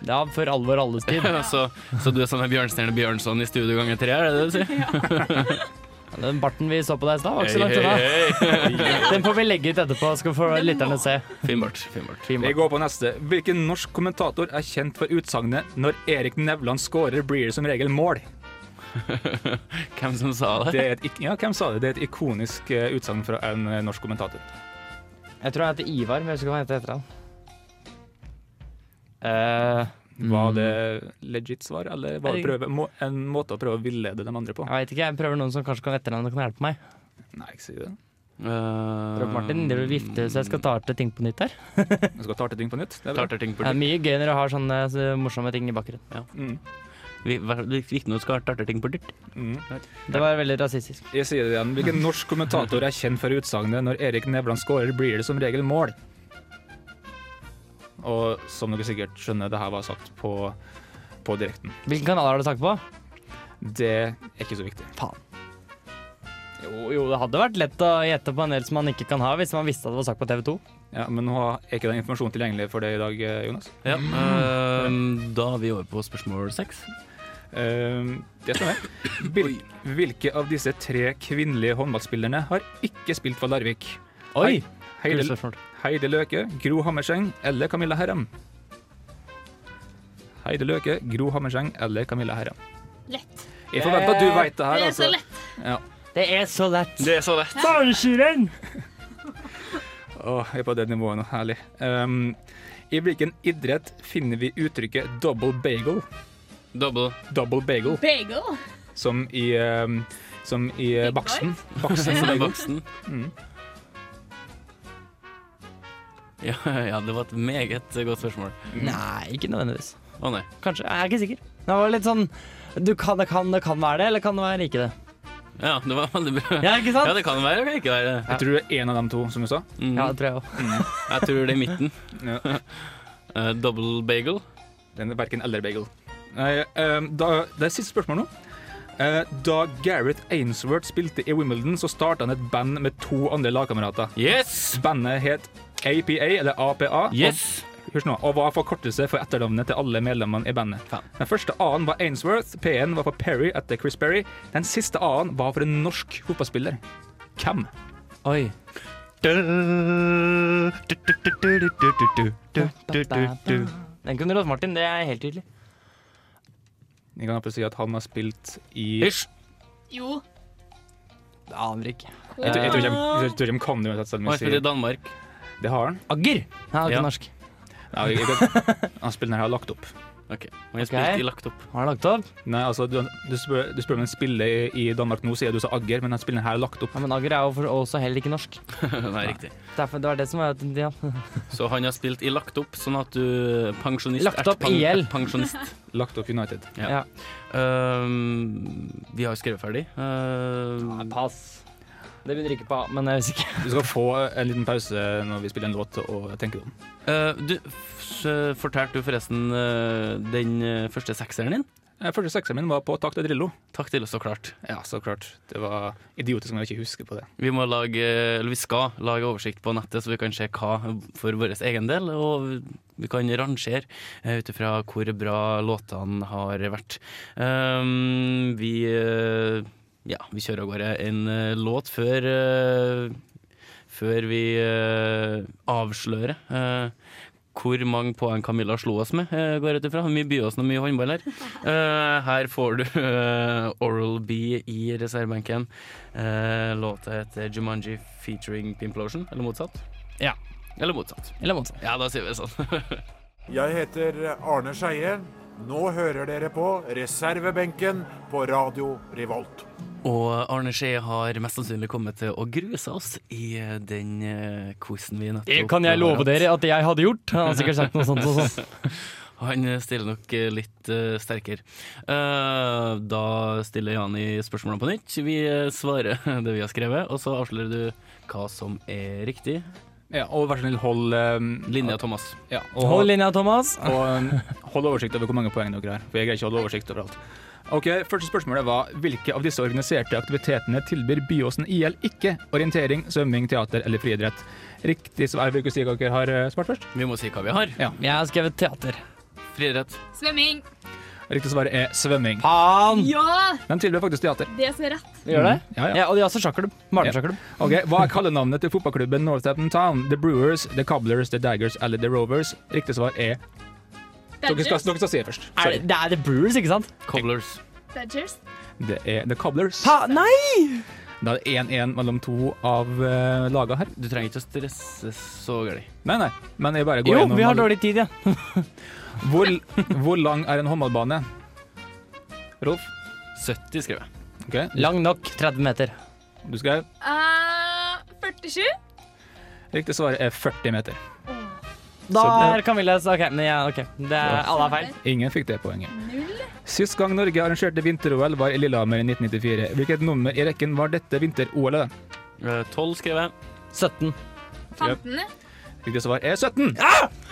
[SPEAKER 6] Ja, for alvor alles tid. <laughs>
[SPEAKER 2] så, så du er sånn Bjørnstjerne Bjørnson i studio ganger tre, er det det du sier? <laughs>
[SPEAKER 6] Den barten vi så på deg i stad, var ikke så langt unna. <laughs> Den får vi legge ut etterpå, skal få lytterne se.
[SPEAKER 2] Fin bart. Fin bart.
[SPEAKER 3] Vi går på neste. Hvilken norsk kommentator er kjent for utsagnet 'Når Erik Nevland scorer, blir det som regel mål'?
[SPEAKER 2] Hvem som sa det?
[SPEAKER 3] Det er et, ja, hvem sa det? Det er et ikonisk eh, utsagn fra en eh, norsk kommentator.
[SPEAKER 6] Jeg tror han heter Ivar, men jeg husker hva han heter etter han. Eh,
[SPEAKER 3] Var det legit svar, eller var det prøve, må, en måte å prøve å villede de andre på?
[SPEAKER 6] jeg vet ikke, jeg prøver noen som kanskje kan etternavnet kan hjelpe meg.
[SPEAKER 3] Nei, ikke si det.
[SPEAKER 2] Uh,
[SPEAKER 6] Rolf Martin, det vil vifte, så jeg skal tarte ting på nytt her.
[SPEAKER 3] Jeg skal tarte ting på nytt. Det er bra.
[SPEAKER 2] Ting på
[SPEAKER 6] Det er mye gøy når du har sånne så morsomme ting i bakgrunnen.
[SPEAKER 3] Mm.
[SPEAKER 2] Viktig når du skal starte ting på dyrt.
[SPEAKER 3] Mm.
[SPEAKER 6] Det var veldig rasistisk.
[SPEAKER 3] Jeg sier det igjen. Hvilken norsk kommentator er kjent for utsagnet 'Når Erik Nevland scorer, blir det som regel mål'? Og som dere sikkert skjønner, det her var sagt på, på direkten.
[SPEAKER 6] Hvilken kanal har du sagt på?
[SPEAKER 3] Det er ikke så viktig.
[SPEAKER 6] Faen. Jo, jo, det hadde vært lett å gjette på en del som man ikke kan ha, hvis man visste at det var sagt på TV 2.
[SPEAKER 3] Ja, Men nå er ikke den informasjonen tilgjengelig for deg i dag, eh, Jonas.
[SPEAKER 2] Ja, ehm, da er vi over på spørsmål seks.
[SPEAKER 3] Eh, det stemmer. Hvil, hvilke av disse tre kvinnelige håndballspillerne har ikke spilt for Larvik?
[SPEAKER 6] Oi!
[SPEAKER 3] Hei-
[SPEAKER 6] Heide
[SPEAKER 3] Heidi, Løke, Gro Hammerseng eller Camilla Herrem? Heide Løke, Gro Hammerseng eller Camilla Herrem?
[SPEAKER 5] Lett.
[SPEAKER 3] Jeg forventer at du veit det her.
[SPEAKER 5] Det er så
[SPEAKER 3] altså.
[SPEAKER 5] lett.
[SPEAKER 3] Ja.
[SPEAKER 6] Det er så lett.
[SPEAKER 2] Det er så lett.
[SPEAKER 6] Barneskirenn! <laughs>
[SPEAKER 3] Åh, jeg er på det nivået nå. Herlig. Um, I hvilken idrett finner vi uttrykket 'double bagel'?
[SPEAKER 2] Double.
[SPEAKER 3] Double bagel,
[SPEAKER 5] Bagel.
[SPEAKER 3] som i, um, som i uh, baksten. Baksten
[SPEAKER 2] Som <laughs>
[SPEAKER 3] i
[SPEAKER 2] baksten.
[SPEAKER 3] Mm. <laughs>
[SPEAKER 2] Ja, ja, det var et meget godt spørsmål.
[SPEAKER 6] Nei, ikke nødvendigvis.
[SPEAKER 2] Å nei.
[SPEAKER 6] Kanskje. Jeg er ikke sikker. Det var litt sånn du kan, det, kan, det kan være det, eller kan det være ikke det?
[SPEAKER 2] Ja, det var veldig bra.
[SPEAKER 6] Ja, ikke sant?
[SPEAKER 2] Ja, det kan være, det kan ikke være.
[SPEAKER 3] Jeg tror det er en av dem to, som du sa.
[SPEAKER 2] Mm.
[SPEAKER 6] Ja, det tror jeg òg.
[SPEAKER 2] Jeg tror det er midten.
[SPEAKER 3] Ja.
[SPEAKER 2] uh, <laughs> double bagel.
[SPEAKER 3] Den er verken eller bagel. Nei, um, da, det er siste spørsmål nå. Eh, da Gareth Ainsworth spilte i Wimbledon, så starta han et band med to andre lagkamerater.
[SPEAKER 2] Yes!
[SPEAKER 3] Bandet het APA, eller APA.
[SPEAKER 2] Yes!
[SPEAKER 3] Og, hør nå, og var forkortelse for etternavnet til alle medlemmene i bandet.
[SPEAKER 2] Fan.
[SPEAKER 3] Den første A-en var Ainsworth, P-en var for Perry etter Chris Perry. Den siste A-en var for en norsk fotballspiller. Hvem?
[SPEAKER 6] Oi. Den kunne Rolf Martin, det er helt tydelig.
[SPEAKER 3] Jeg kan iallfall si at han har spilt i
[SPEAKER 2] Hysj!
[SPEAKER 5] Jo.
[SPEAKER 6] Det aner ikke.
[SPEAKER 3] Jeg tror, jeg tror ikke de- jeg tror ikke de kan det uansett. selv om
[SPEAKER 2] Han
[SPEAKER 3] jeg
[SPEAKER 2] spilt i
[SPEAKER 3] sier-
[SPEAKER 2] Danmark.
[SPEAKER 3] Det har han.
[SPEAKER 6] Agger! Han er ikke
[SPEAKER 2] Ja.
[SPEAKER 6] norsk.
[SPEAKER 3] Nei, jeg, jeg, han spiller her har lagt opp.
[SPEAKER 2] Ok, Han har
[SPEAKER 6] okay.
[SPEAKER 2] spilt i lagt opp.
[SPEAKER 6] Har han lagt opp?
[SPEAKER 3] Nei, altså, du, du, spør, du spør om han spiller i, i Danmark nå, sier du sa Agger, men han spiller her lagt opp.
[SPEAKER 6] Ja, Men Agger er jo for, også heller ikke norsk. <laughs>
[SPEAKER 2] Nei, riktig.
[SPEAKER 6] Derfor, det var det som var ja. <laughs>
[SPEAKER 2] Så han har spilt i lagt opp, sånn at du pensjonist
[SPEAKER 6] Lagt
[SPEAKER 2] opp
[SPEAKER 6] opp IL. <laughs>
[SPEAKER 2] pensjonist.
[SPEAKER 3] Lagt opp United.
[SPEAKER 2] Ja.
[SPEAKER 6] Ja.
[SPEAKER 2] Um, vi har skrevet ferdig. Uh,
[SPEAKER 6] Pass. Det begynner ikke på A, men jeg er ikke.
[SPEAKER 3] Du skal få en liten pause når vi spiller en låt, og tenker deg om.
[SPEAKER 2] uh, du, fortalte du forresten uh, den uh, første sekseren din?
[SPEAKER 3] Eh, Første sekseren min var på Takk til Drillo.
[SPEAKER 2] Takk til, så klart.
[SPEAKER 3] Ja, så klart. Det var idiotisk om jeg ikke husker på det.
[SPEAKER 2] Vi, må lage, eller vi skal lage oversikt på nettet, så vi kan se hva for vår egen del. Og vi kan rangere ut ifra hvor bra låtene har vært. Um, vi uh, ja, vi kjører av gårde en uh, låt før uh, Før vi uh, avslører uh, hvor mange poeng Camilla slo oss med, uh, går jeg ut ifra. Vi byr oss noe mye håndball her. Uh, her får du uh, Oral B i reservebenken. Uh, låta heter Jumanji featuring Pimplotion, eller motsatt?
[SPEAKER 6] Ja.
[SPEAKER 2] Eller motsatt.
[SPEAKER 6] Eller motsatt.
[SPEAKER 2] Ja, da sier vi det sånn. <laughs>
[SPEAKER 10] Jeg heter Arne Skeie. Nå hører dere på reservebenken på Radio Revolt.
[SPEAKER 2] Og Arne Skje har mest sannsynlig kommet til å gruse oss i eh, den uh, quizen vi nettopp
[SPEAKER 6] Det kan jeg love dere at jeg hadde gjort. Han har sikkert sagt noe sånt og sånt. <laughs>
[SPEAKER 2] Han stiller nok eh, litt uh, sterkere. Uh, da stiller Jani spørsmålene på nytt. Vi eh, svarer <laughs> det vi har skrevet, og så avslører du hva som er riktig.
[SPEAKER 3] Ja, og vær så snill, hold um,
[SPEAKER 2] Linja Thomas.
[SPEAKER 3] Ja, og,
[SPEAKER 6] Hold linja, Thomas.
[SPEAKER 3] og um, hold oversikt over hvor mange poeng dere har. For jeg greier ikke å holde oversikt over alt. Ok, Første spørsmålet var hvilke av disse organiserte aktivitetene tilbyr Byåsen IL ikke orientering, svømming, teater eller friidrett? Riktig svar vil du si hva dere har eh, svart først.
[SPEAKER 2] Vi må si hva vi har.
[SPEAKER 3] Ja.
[SPEAKER 6] Jeg har skrevet teater.
[SPEAKER 2] Friidrett.
[SPEAKER 5] Svømming.
[SPEAKER 3] Riktig svar er svømming.
[SPEAKER 6] Faen!
[SPEAKER 5] Ja!
[SPEAKER 3] De tilbyr faktisk teater.
[SPEAKER 5] Det som er rett.
[SPEAKER 6] Gjør det?
[SPEAKER 3] Ja, ja.
[SPEAKER 6] Ja, og de har også sjakklubb. Barnesjakklubb.
[SPEAKER 3] Ok, Hva er kallenavnet til fotballklubben Northampton Town? The Brewers, The Cobblers, The Daggers eller The Rovers? Riktig svar er Dere skal, dere skal si det først.
[SPEAKER 6] Er
[SPEAKER 3] Sorry.
[SPEAKER 6] det, det er The Brewers, ikke sant?
[SPEAKER 2] Cobblers.
[SPEAKER 5] Badgers.
[SPEAKER 3] Det er The Cobblers.
[SPEAKER 6] Ha, nei!
[SPEAKER 3] Da er det 1-1 mellom to av uh, laga her.
[SPEAKER 2] Du trenger ikke å stresse så gærent.
[SPEAKER 3] Nei, nei, men jeg bare går
[SPEAKER 6] Jo,
[SPEAKER 3] gjennom
[SPEAKER 6] vi har
[SPEAKER 3] alle-
[SPEAKER 6] dårlig tid, ja. <laughs>
[SPEAKER 3] Hvor, hvor lang er en håndballbane? Rolf?
[SPEAKER 2] 70, skrev jeg.
[SPEAKER 3] Ok,
[SPEAKER 6] Lang nok 30 meter.
[SPEAKER 3] du skrev.
[SPEAKER 5] Eh, 47.
[SPEAKER 3] Riktig svar er 40 meter.
[SPEAKER 6] Da kan så OK. Ja, okay. Det er, alle er feil.
[SPEAKER 3] Ingen fikk det poenget.
[SPEAKER 5] Null.
[SPEAKER 3] Sist gang Norge arrangerte vinter-OL var i Lillehammer i 1994. Hvilket nummer i rekken var dette vinter-OL-et?
[SPEAKER 2] Eh, 12 skrev jeg.
[SPEAKER 6] 17.
[SPEAKER 5] 15.
[SPEAKER 3] Riktig svar er 17.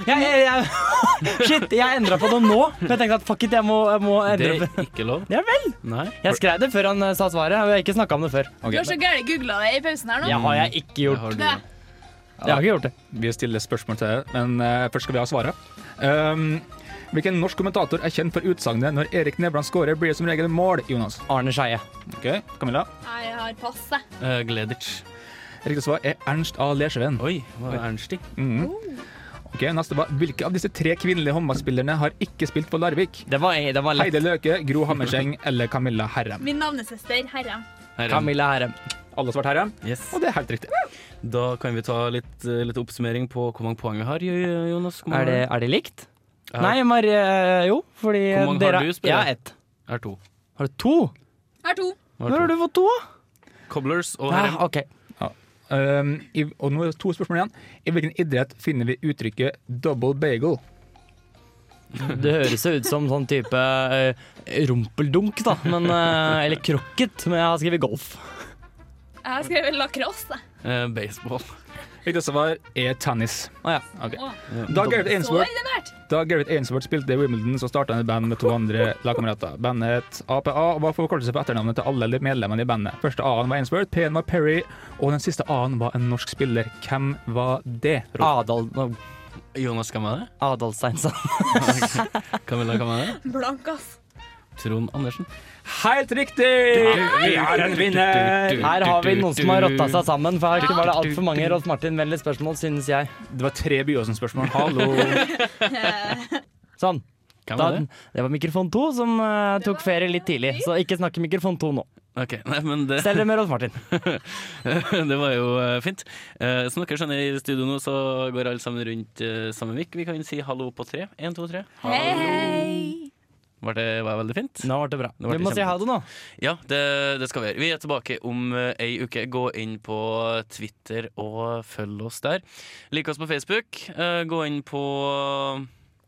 [SPEAKER 6] Jeg, jeg, jeg, <laughs> shit, jeg endra på det nå. For jeg tenkte at fuck it, jeg må, jeg må
[SPEAKER 2] Det
[SPEAKER 6] Det
[SPEAKER 2] er ikke lov.
[SPEAKER 6] Ja vel.
[SPEAKER 2] Nei.
[SPEAKER 6] Jeg skrev det før han eh, sa svaret, og jeg har ikke snakka om det før.
[SPEAKER 5] Du har så gærent googla det i pausen her nå.
[SPEAKER 6] Det har jeg ikke gjort.
[SPEAKER 2] har.
[SPEAKER 5] Det.
[SPEAKER 6] Jeg har ikke gjort det.
[SPEAKER 3] Vi stiller spørsmål til deg, men uh, først skal vi ha svaret. Um, hvilken norsk kommentator er kjent for utsagnet 'når Erik Nevland scorer, blir det som regel mål', Jonas?
[SPEAKER 6] Arne Skeie.
[SPEAKER 3] Ok, Camilla?
[SPEAKER 5] Jeg har pass, jeg.
[SPEAKER 2] Uh, Gleditsch.
[SPEAKER 3] Riktig svar er Ernst A. Lersven.
[SPEAKER 2] Oi, hva det Ernst i?
[SPEAKER 3] Mhm. Ok, neste var Hvilke av disse tre kvinnelige håndballspillerne har ikke spilt på Larvik?
[SPEAKER 6] Det var, det var lett.
[SPEAKER 3] Heide Løke, Gro Hammerseng eller Camilla Herrem?
[SPEAKER 5] Min navnesøster Herrem.
[SPEAKER 6] Camilla Herrem.
[SPEAKER 3] Alle har svart Herrem,
[SPEAKER 2] Yes.
[SPEAKER 3] og det er helt riktig.
[SPEAKER 2] Da kan vi ta litt, eh, litt oppsummering på hvor mange poeng vi har, Jonas.
[SPEAKER 6] Er det, er det likt?
[SPEAKER 2] Er...
[SPEAKER 6] Nei, Mar, Jo, fordi
[SPEAKER 2] Hvor mange
[SPEAKER 6] dere
[SPEAKER 2] har du, spør
[SPEAKER 6] Jeg
[SPEAKER 2] jeg?
[SPEAKER 6] har ett.
[SPEAKER 2] Er to.
[SPEAKER 6] Har du to?
[SPEAKER 5] Jeg har to.
[SPEAKER 6] Når har du fått to, da?
[SPEAKER 2] Cobblers og
[SPEAKER 6] Ja,
[SPEAKER 2] okay.
[SPEAKER 6] ja.
[SPEAKER 3] Um, i, og nå er det to spørsmål igjen. I hvilken idrett finner vi uttrykket 'double bagel'?
[SPEAKER 6] Det høres ut som sånn type uh, rumpeldunk, da. Men, uh, eller krokket, men jeg har skrevet golf.
[SPEAKER 5] Jeg har skrevet lacrosse. Uh,
[SPEAKER 2] Eh, baseball.
[SPEAKER 3] Riktig svar er tennis.
[SPEAKER 6] Ah, ja.
[SPEAKER 5] okay.
[SPEAKER 3] Da Gareth Ainsworth, da Gareth Ainsworth spilte i Wimbledon, så starta han et band med to andre lagkamerater. Bandet het APA og var forkortelse på etternavnet til alle medlemmene i bandet. Første A-en var Ainsworth, P-en var Perry, og den siste A-en var en norsk spiller. Hvem var det?
[SPEAKER 6] Adal, no,
[SPEAKER 2] Jonas, hvem var det?
[SPEAKER 6] Adal Steinsson. <laughs>
[SPEAKER 2] Camilla, hvem var det?
[SPEAKER 5] Blank, ass.
[SPEAKER 2] Trond Andersen.
[SPEAKER 3] Helt riktig! Vi har en vinner!
[SPEAKER 6] Her har vi noen som har rotta seg sammen, for her var det altfor mange Rolf Martin-vennlige spørsmål, synes jeg.
[SPEAKER 3] Det var tre Byåsen-spørsmål. Hallo! <laughs>
[SPEAKER 6] Sånn. Da,
[SPEAKER 2] det?
[SPEAKER 6] det var mikrofon to som uh, tok ferie litt tidlig, så ikke snakk i mikrofon to nå.
[SPEAKER 2] Ok, nei, men det,
[SPEAKER 6] Selv med Rolf Martin. <laughs>
[SPEAKER 2] det var jo uh, fint. Uh, som dere skjønner i studio nå, så går alle sammen rundt uh, samme mikk. Vi kan si hallo på tre. Én, to, tre.
[SPEAKER 5] Hei, hei.
[SPEAKER 2] Var det var veldig fint?
[SPEAKER 6] Nå ble det bra.
[SPEAKER 2] Nå ble
[SPEAKER 6] Vi må si ha det nå.
[SPEAKER 2] Ja, det, det skal vi gjøre. Vi er tilbake om eh, ei uke. Gå inn på Twitter og følg oss der. Lik oss på Facebook. Eh, gå inn på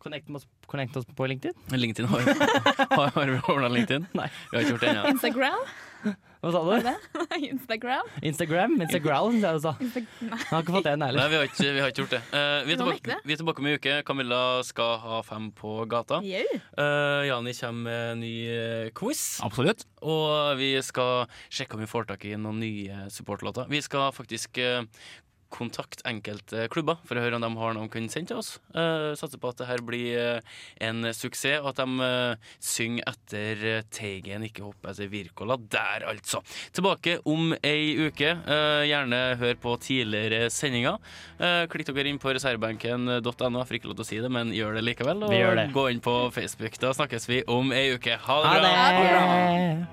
[SPEAKER 6] Connect oss, connect oss på LinkedIn.
[SPEAKER 2] LinkedIn. Har, <laughs> har, har vi ordna LinkedIn? <laughs>
[SPEAKER 6] Nei.
[SPEAKER 2] Vi har ikke gjort det ennå.
[SPEAKER 5] Instagram?
[SPEAKER 6] Hva sa du?
[SPEAKER 5] Instagram?
[SPEAKER 6] Instagram? Instagram, som jeg sa.
[SPEAKER 5] Insta- Nei.
[SPEAKER 6] Jeg har ikke fått det
[SPEAKER 2] Nei, vi har ikke, vi har ikke gjort det. Uh, vi, er tilbake, vi er tilbake om en uke. Camilla skal ha fem på gata. Uh, Jani kommer med en ny eh, quiz.
[SPEAKER 3] Absolutt.
[SPEAKER 2] Og vi skal sjekke om vi får tak i noen nye supportlåter. Vi skal faktisk eh, kontakte enkelte klubber for å høre om de har noen kan sende til oss. Uh, satser på at det her blir eh, en suksess, og at de uh, synger etter Teigen ikke hopper etter Wirkola. Der, altså. Tilbake om ei uke. Uh, gjerne hør på tidligere sendinger. Uh, klikk dere inn på reservebenken.no. Jeg får ikke lov til å si det, men gjør det likevel. Og gå inn på Facebook. Da snakkes vi om ei uke. Ha det
[SPEAKER 6] Ha
[SPEAKER 2] bra.
[SPEAKER 6] det!